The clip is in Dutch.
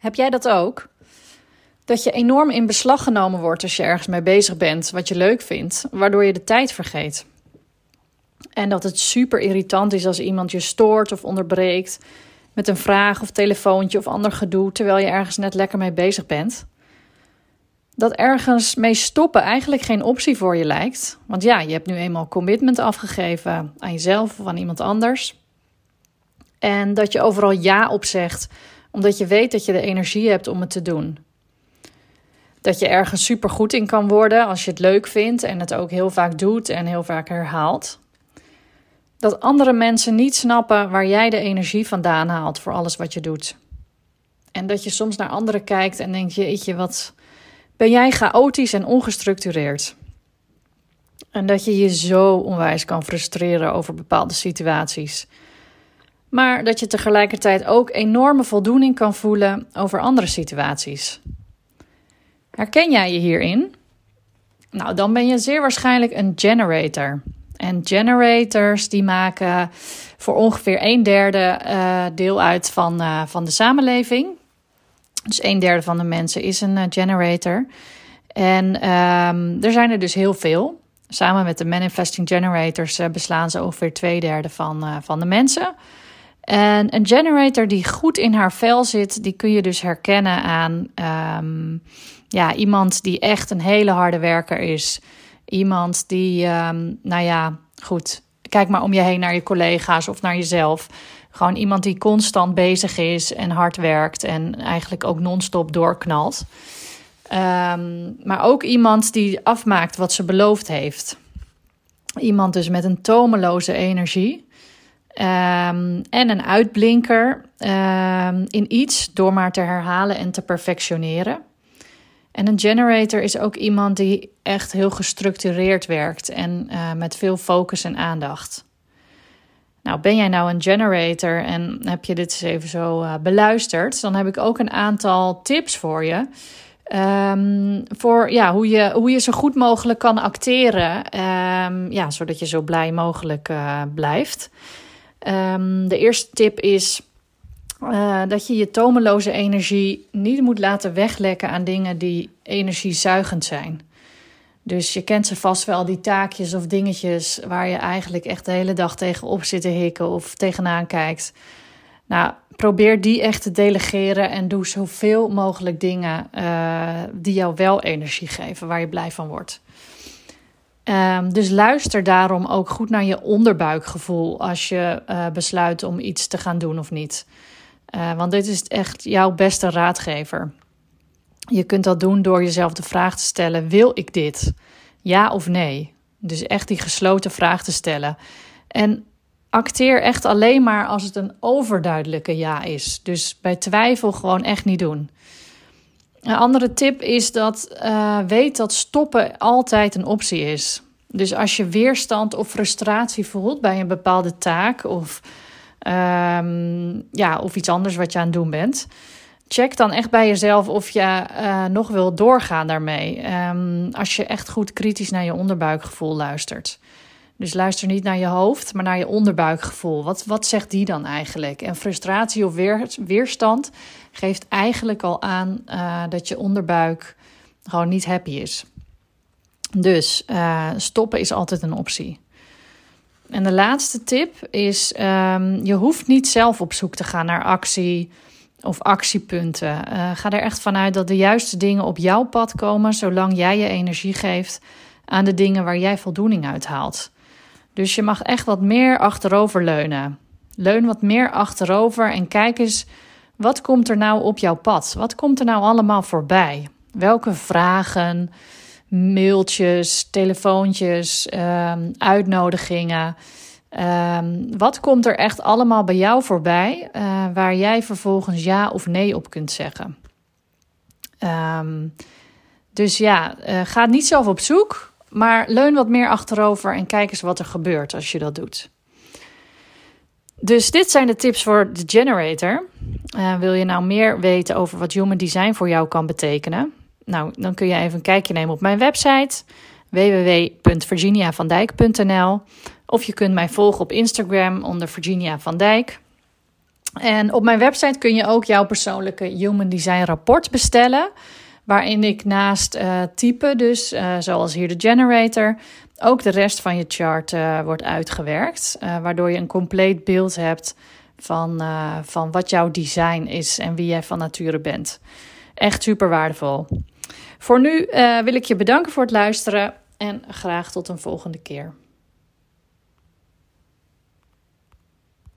Heb jij dat ook? Dat je enorm in beslag genomen wordt als je ergens mee bezig bent, wat je leuk vindt, waardoor je de tijd vergeet. En dat het super irritant is als iemand je stoort of onderbreekt met een vraag of telefoontje of ander gedoe terwijl je ergens net lekker mee bezig bent. Dat ergens mee stoppen eigenlijk geen optie voor je lijkt. Want ja, je hebt nu eenmaal commitment afgegeven aan jezelf of aan iemand anders. En dat je overal ja op zegt, omdat je weet dat je de energie hebt om het te doen. Dat je ergens super goed in kan worden als je het leuk vindt en het ook heel vaak doet en heel vaak herhaalt. Dat andere mensen niet snappen waar jij de energie vandaan haalt voor alles wat je doet. En dat je soms naar anderen kijkt en denkt: jeetje, wat ben jij chaotisch en ongestructureerd. En dat je je zo onwijs kan frustreren over bepaalde situaties. Maar dat je tegelijkertijd ook enorme voldoening kan voelen over andere situaties. Herken jij je hierin? Nou, dan ben je zeer waarschijnlijk een generator. En generators die maken voor ongeveer een derde uh, deel uit van, uh, van de samenleving. Dus een derde van de mensen is een uh, generator. En um, er zijn er dus heel veel. Samen met de manifesting generators beslaan ze ongeveer twee derde van, van de mensen. En een generator die goed in haar vel zit, die kun je dus herkennen aan um, ja, iemand die echt een hele harde werker is. Iemand die, um, nou ja, goed, kijk maar om je heen naar je collega's of naar jezelf. Gewoon iemand die constant bezig is en hard werkt en eigenlijk ook non-stop doorknalt. Um, maar ook iemand die afmaakt wat ze beloofd heeft. Iemand dus met een tomeloze energie. Um, en een uitblinker um, in iets door maar te herhalen en te perfectioneren. En een generator is ook iemand die echt heel gestructureerd werkt en uh, met veel focus en aandacht. Nou, ben jij nou een generator en heb je dit eens even zo uh, beluisterd, dan heb ik ook een aantal tips voor je. Um, voor ja, hoe, je, hoe je zo goed mogelijk kan acteren, ja, zodat je zo blij mogelijk uh, blijft. Um, de eerste tip is uh, dat je je tomeloze energie niet moet laten weglekken aan dingen die energiezuigend zijn. Dus je kent ze vast wel, die taakjes of dingetjes waar je eigenlijk echt de hele dag tegenop zit te hikken of tegenaan kijkt. Nou, probeer die echt te delegeren en doe zoveel mogelijk dingen uh, die jou wel energie geven, waar je blij van wordt. Um, dus luister daarom ook goed naar je onderbuikgevoel als je uh, besluit om iets te gaan doen of niet. Uh, want dit is echt jouw beste raadgever. Je kunt dat doen door jezelf de vraag te stellen: wil ik dit? Ja of nee? Dus echt die gesloten vraag te stellen. En acteer echt alleen maar als het een overduidelijke ja is. Dus bij twijfel gewoon echt niet doen. Een andere tip is dat uh, weet dat stoppen altijd een optie is. Dus als je weerstand of frustratie voelt bij een bepaalde taak of Um, ja, of iets anders wat je aan het doen bent. Check dan echt bij jezelf of je uh, nog wil doorgaan daarmee. Um, als je echt goed kritisch naar je onderbuikgevoel luistert. Dus luister niet naar je hoofd, maar naar je onderbuikgevoel. Wat, wat zegt die dan eigenlijk? En frustratie of weer, weerstand geeft eigenlijk al aan uh, dat je onderbuik gewoon niet happy is. Dus uh, stoppen is altijd een optie. En de laatste tip is: um, je hoeft niet zelf op zoek te gaan naar actie of actiepunten. Uh, ga er echt vanuit dat de juiste dingen op jouw pad komen, zolang jij je energie geeft aan de dingen waar jij voldoening uit haalt. Dus je mag echt wat meer achterover leunen. Leun wat meer achterover en kijk eens wat komt er nou op jouw pad? Wat komt er nou allemaal voorbij? Welke vragen? mailtjes, telefoontjes, um, uitnodigingen. Um, wat komt er echt allemaal bij jou voorbij uh, waar jij vervolgens ja of nee op kunt zeggen? Um, dus ja, uh, ga niet zelf op zoek, maar leun wat meer achterover en kijk eens wat er gebeurt als je dat doet. Dus dit zijn de tips voor de generator. Uh, wil je nou meer weten over wat human design voor jou kan betekenen? Nou, dan kun je even een kijkje nemen op mijn website www.virginiavandijk.nl of je kunt mij volgen op Instagram onder Virginia van Dijk. En op mijn website kun je ook jouw persoonlijke Human Design rapport bestellen. Waarin ik naast uh, typen, dus uh, zoals hier de generator, ook de rest van je chart uh, wordt uitgewerkt. waardoor je een compleet beeld hebt van, van wat jouw design is en wie jij van nature bent. Echt super waardevol. Voor nu wil ik je bedanken voor het luisteren en graag tot een volgende keer.